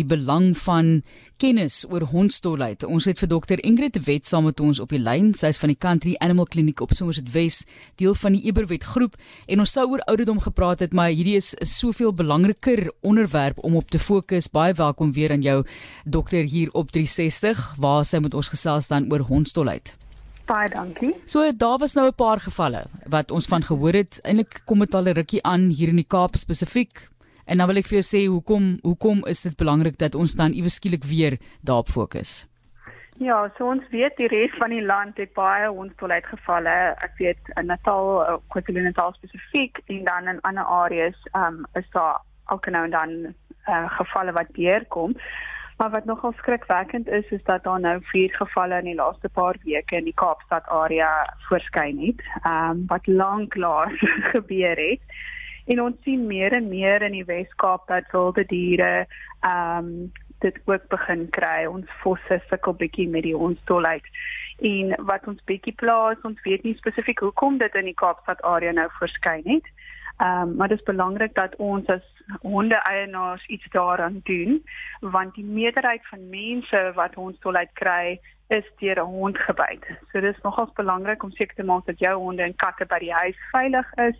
die belang van kennis oor hondstolheid. Ons het vir dokter Ingrid Wet saam met ons op die lyn. Sy is van die Country Animal Clinic op Somerset West, deel van die Eberwet groep en ons sou oor ouderdom gepraat het, maar hierdie is 'n soveel belangriker onderwerp om op te fokus. Baie welkom weer aan jou dokter hier op 360 waar sy met ons gesels dan oor hondstolheid. Baie dankie. So daar was nou 'n paar gevalle wat ons van gehoor het. Eindelik kom dit al 'n rukkie aan hier in die Kaap spesifiek. En nou wil ek vir jou sê hoekom hoekom is dit belangrik dat ons dan iewes skielik weer daarop fokus? Ja, so ons weet die res van die land het baie onstoelheid gevalle. Ek weet in Natal, eh, KwaZulu-Natal spesifiek en dan in ander areas, ehm um, is daar ook nou en dan uh, gevalle wat deurkom. Maar wat nogal skrikwekkend is is dat daar nou vier gevalle in die laaste paar weke in die Kaapstad area voorskyn het. Ehm um, wat lanklaas gebeur het. En ons sien meer en meer in die Wes-Kaap dat wilde diere ehm um, dit ook begin kry. Ons fosse sukkel bietjie met die onstolheid. En wat ons bietjie plaas, ons weet nie spesifiek hoekom dit in die Kaapstad area nou voorskyn het. Ehm um, maar dit is belangrik dat ons as hondeeienaars iets daaraan doen want die meerderheid van mense wat hondstolheid kry is deur 'n hond gebyt. So dis nogals belangrik om seker te maak dat jou honde en katte by die huis veilig is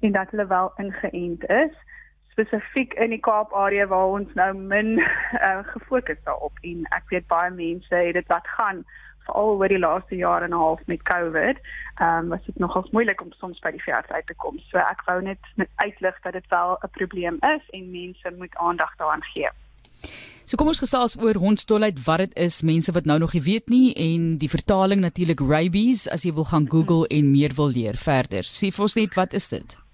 en dat hulle wel ingeënt is spesifiek in die Kaap area waar ons nou min uh, gefokus daarop en ek weet baie mense het dit wat gaan veral oor die laaste jaar en 'n half met COVID, ehm um, was dit nogals moeilik om soms by die veearts uit te kom. So ek wou net met uitlig dat dit wel 'n probleem is en mense moet aandag daaraan gee. So kom ons gesels oor hondstolheid, wat dit is, mense wat nou nog nie weet nie en die vertaling natuurlik rabies as jy wil gaan Google en meer wil leer verder. Sê vir ons net wat is dit?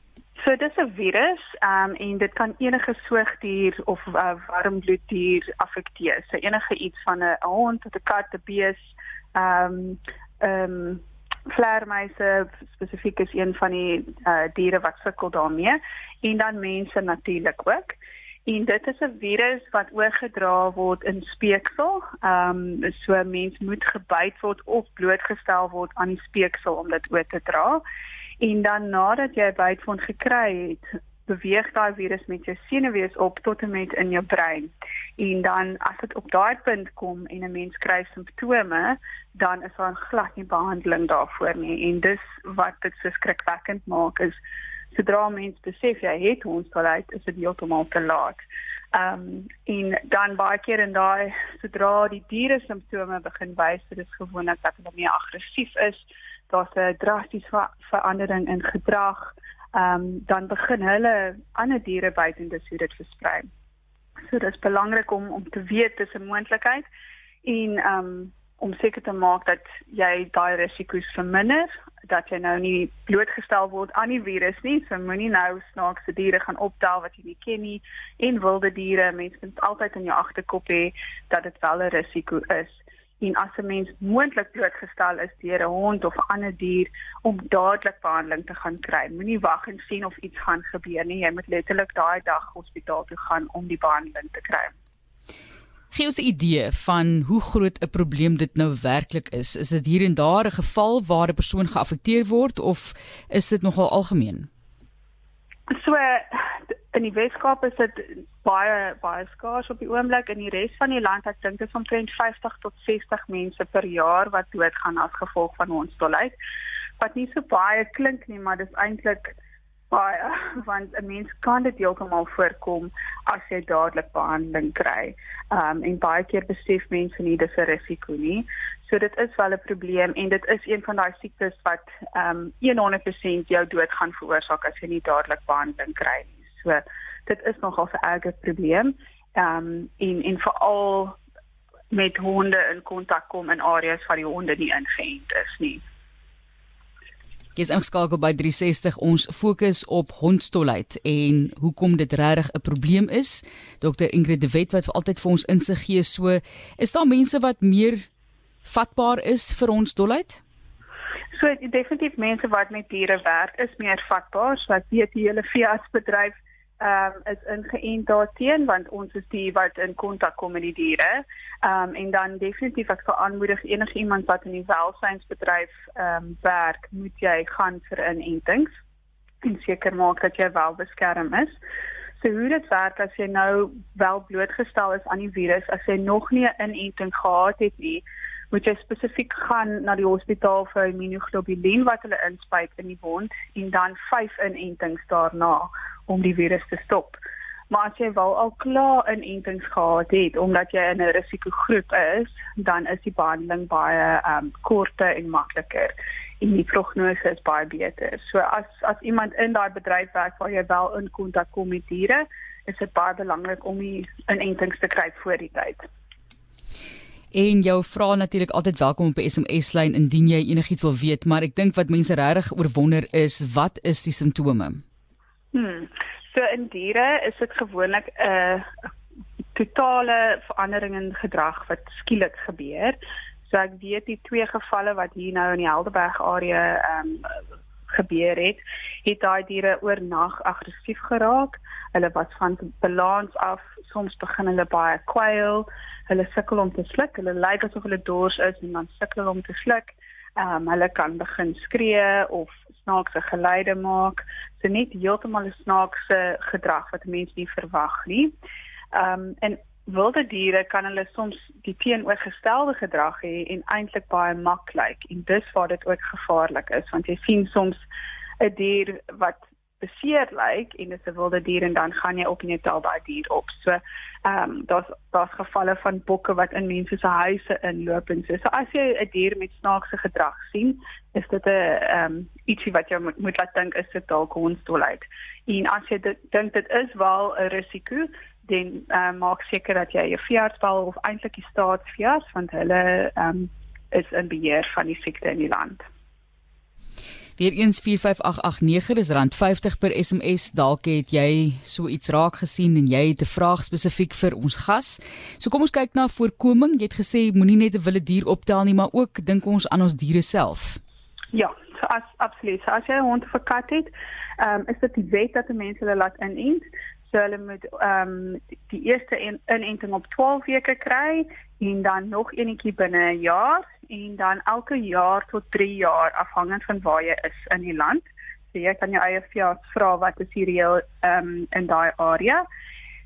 So dis 'n virus, um, en dit kan enige soogdier of uh, warmbloeddier affekteer. So enige iets van 'n hond tot 'n kat, 'n bees, ehm um, ehm um, vleermuise spesifiek is een van die uh, diere wat sukkel daarmee en dan mense natuurlik ook. En dit is 'n virus wat oorgedra word in speeksel. Ehm um, so mens moet gebyt word of blootgestel word aan die speeksel om dit oor te dra. En dan nadat jy 'n bytwond gekry het, beweeg daai virus met jou senuwees op tot en met in jou brein. En dan as dit op daai punt kom en 'n mens kry simptome, dan is daar glad nie behandeling daarvoor nie. En dis wat dit so skrikwekkend maak is sodra mens besef jy het hondstolheid, is dit heeltemal te laat. Ehm um, en dan baie keer en daai sodra die diere simptome begin wys, dit is gewoonlik dat hulle meer aggressief is, daar's 'n drastiese verandering in gedrag ehm um, dan begin hulle ander diere byt en dis hoe dit versprei. So dit is belangrik om om te weet dis 'n moontlikheid en ehm um, om seker te maak dat jy daai risiko's verminder, dat jy nou nie blootgestel word aan die virus nie. So moenie nou snaakse diere gaan optel wat jy nie ken nie en wilde diere, mense moet altyd in jou agterkop hê dat dit wel 'n risiko is en as 'n mens moontlik blootgestel is deur 'n hond of ander dier om dadelik behandeling te gaan kry. Moenie wag en sien of iets gaan gebeur nie. Jy moet letterlik daai dag hospitaal toe gaan om die behandeling te kry. Gee ons 'n idee van hoe groot 'n probleem dit nou werklik is. Is dit hier en daar 'n geval waar 'n persoon geaffekteer word of is dit nogal algemeen? So in die Weskaap is dit baie baie skaars op die oomblik. In die res van die land ek dink dit is omtrent 50 tot 60 mense per jaar wat doodgaan as gevolg van ons dolheid wat nie so baie klink nie maar dit is eintlik baie want 'n mens kan dit heeltemal voorkom as jy dadelik behandeling kry. Um, en baie keer besef mense nie dis 'n risiko nie. So dit is wel 'n probleem en dit is een van daai siektes wat um, 100% jou dood gaan veroorsaak as jy nie dadelik behandeling kry nie So dit is nogal 'n erge probleem. Ehm um, en en veral met honde in kontak kom in areas waar die honde nie ingeënt is nie. Jy's ingeskakel by 360 ons fokus op hondstolheid en hoekom dit regtig 'n probleem is. Dr Ingrid de Wet wat vir altyd vir ons insig gee so is daar mense wat meer vatbaar is vir hondstolheid? So definitief mense wat met diere werk is meer vatbaar, so ek weet die hele veeartsbedryf ehm um, is ingeënt daarteen want ons is die wat in kontak kom met die diere. Ehm um, en dan definitief ek sal aanmoedig enige iemand wat in die welsynsbedryf ehm um, werk, moet jy gaan vir inentings en seker maak dat jy wel beskerm is. So hoe dit werk as jy nou wel blootgestel is aan die virus, as jy nog nie 'n inenting gehad het nie, moet jy spesifiek gaan na die hospitaal vir immunoglobulien wat hulle inspuit in die wond en dan 5 inentings daarna om die virus te stop. Maar as jy wel al klaar inentings gehad het omdat jy in 'n risikogroep is, dan is die behandeling baie um korter en makliker en die prognose is baie beter. So as as iemand in daai bedryf werk waar jy wel in kontak kom met diere, is dit baie belangrik om die inentings te kry voor die tyd. En jou vra natuurlik altyd welkom op SMS lyn indien jy enigiets wil weet, maar ek dink wat mense regtig oorwonder is, wat is die simptome? Hmm. So in diere is dit gewoonlik 'n uh, totale verandering in gedrag wat skielik gebeur. So ek weet die twee gevalle wat hier nou in die Helderberg area ehm um, gebeur het, het daai diere oornag aggressief geraak. Hulle was van balans af, soms begin hulle baie kwyl. Hulle sukkel om te sluk. Hulle lyk asof hulle dors is en dan sukkel hulle om te sluk. Ehm um, hulle kan begin skree of snaakse geluide maak. So net heeltemal 'n snaakse gedrag wat mense nie verwag nie. Ehm um, en wilde diere kan hulle soms die teenoorgestelde gedrag hê en eintlik baie mak lyk en dis waar dit ook gevaarlik is want jy sien soms 'n dier wat beseer lyk en dit is 'n wilde dier en dan gaan jy op net tel daai dier op. So ehm um, daar's daar's gevalle van bokke wat in mense se huise inloop en so. So as jy 'n dier met snaakse gedrag sien, is dit 'n ehm um, ietsie wat jy moet, moet laat dink is dit dalk hondsdolheid. En as jy dink dit is wel 'n risiko, dan uh, maak seker dat jy jou veearts bel of eintlik die staatsveearts want hulle ehm um, is in beheer van die siekte in die land. Weer 145889 is rand 50 per SMS. Dalk het jy so iets raak gesien en jy het 'n vraag spesifiek vir ons gas. So kom ons kyk na voorkoming. Jy het gesê moenie net 'n wilde dier optel nie, maar ook dink ons aan ons diere self. Ja, so as absoluut. So as jy 'n hond of 'n kat het, ehm um, is dit die wet dat mense hulle laat inent. So hulle moet ehm um, die eerste inenting op 12 weke kry en dan nog eenetjie binne 'n jaar en dan elke jaar tot 3 jaar afhangend van waar jy is in die land. So jy kan jou eie veearts vra wat is die reël um, in daai area.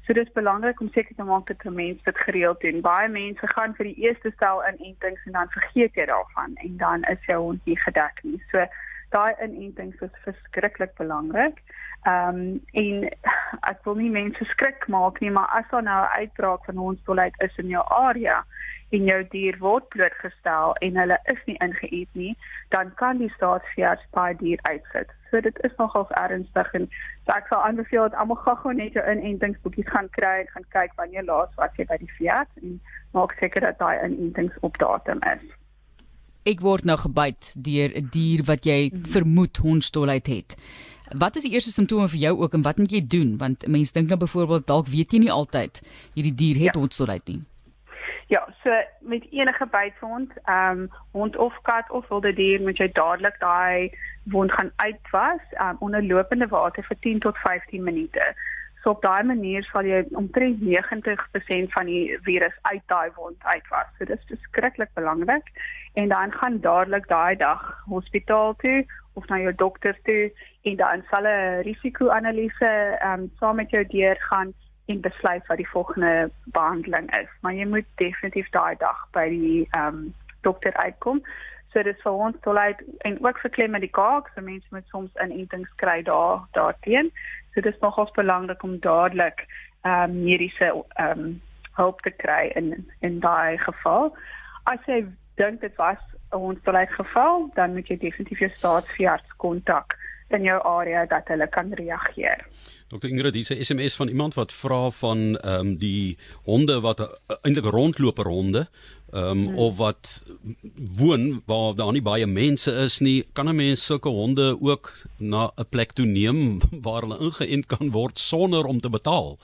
So dit is belangrik om seker te maak dat mense dit gereeld doen. Baie mense gaan vir die eerste stel inentings en dan vergeet jy daarvan en dan is jou hond nie gedek nie. So daai inentings is verskriklik belangrik. Ehm um, en ek wil nie mense skrik maak nie, maar as daar nou 'n uitbraak van hondsdolheid is in jou area, en jou dier word blootgestel en hulle is nie ingeëet nie, dan kan die staatsveearts daai dier uitsit. So dit is nogals ernstig en so ek sal aanbeveel dat almal gou-gou net jou inentingsboekies gaan kry en gaan kyk wanneer laas was jy by die veearts en maak seker dat daai inentings op datum is. Ek word nou gebyt deur 'n dier wat jy mhm. vermoed hondstolheid het. Wat is die eerste simptome vir jou ook en wat moet jy doen want mense dink nou byvoorbeeld dalk weet jy nie altyd hierdie dier het ja. hondstolheid nie. Ja, so met enige bytwond, ehm um, hond of kat of wilde dier moet jy dadelik daai wond gaan uitwas um, onder lopende water vir 10 tot 15 minute. So op daai manier sal jy omtrent 90% van die virus uit daai wond uitwas. So dis beskiklik belangrik en dan gaan dadelik daai dag hospitaal toe of na jou dokter toe en dan sal 'n risiko-analise ehm um, saam met jou deur gaan en besluit wat die volgende behandeling is. Maar jy moet definitief daai dag by die ehm um, dokter uitkom. So dit is vir ons toelaat en ook vir klem met die kaak, so mense moet soms inentings kry daar daarteen. So dit is nogals belangrik om dadelik ehm um, mediese ehm um, hulp te kry in in daai geval. As jy dink dit was 'n ontoelaat geval, dan moet jy definitief jou staatsveearts kontak in jou area dat hulle kan reageer. Dr Ingrid, dis 'n SMS van iemand wat vra van ehm um, die honde wat uh, eintlik rondloper honde ehm um, hmm. of wat woon waar daar nie baie mense is nie, kan 'n mens sulke honde ook na 'n plek toe neem waar hulle ingeënt kan word sonder om te betaal?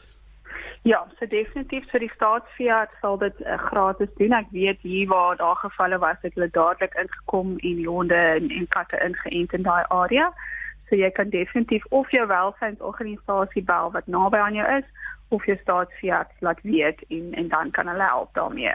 Ja, so definitief vir die staatsveearts sal dit uh, gratis doen. Ek weet hier waar daar gevalle was, het hulle dadelik ingekom en die honde en, en katte ingeënt in daai area. So jy kan definitief of jou welsynsorganisasie bel wat naby aan jou is of jou staatsveearts laat weet en en dan kan hulle help daarmee.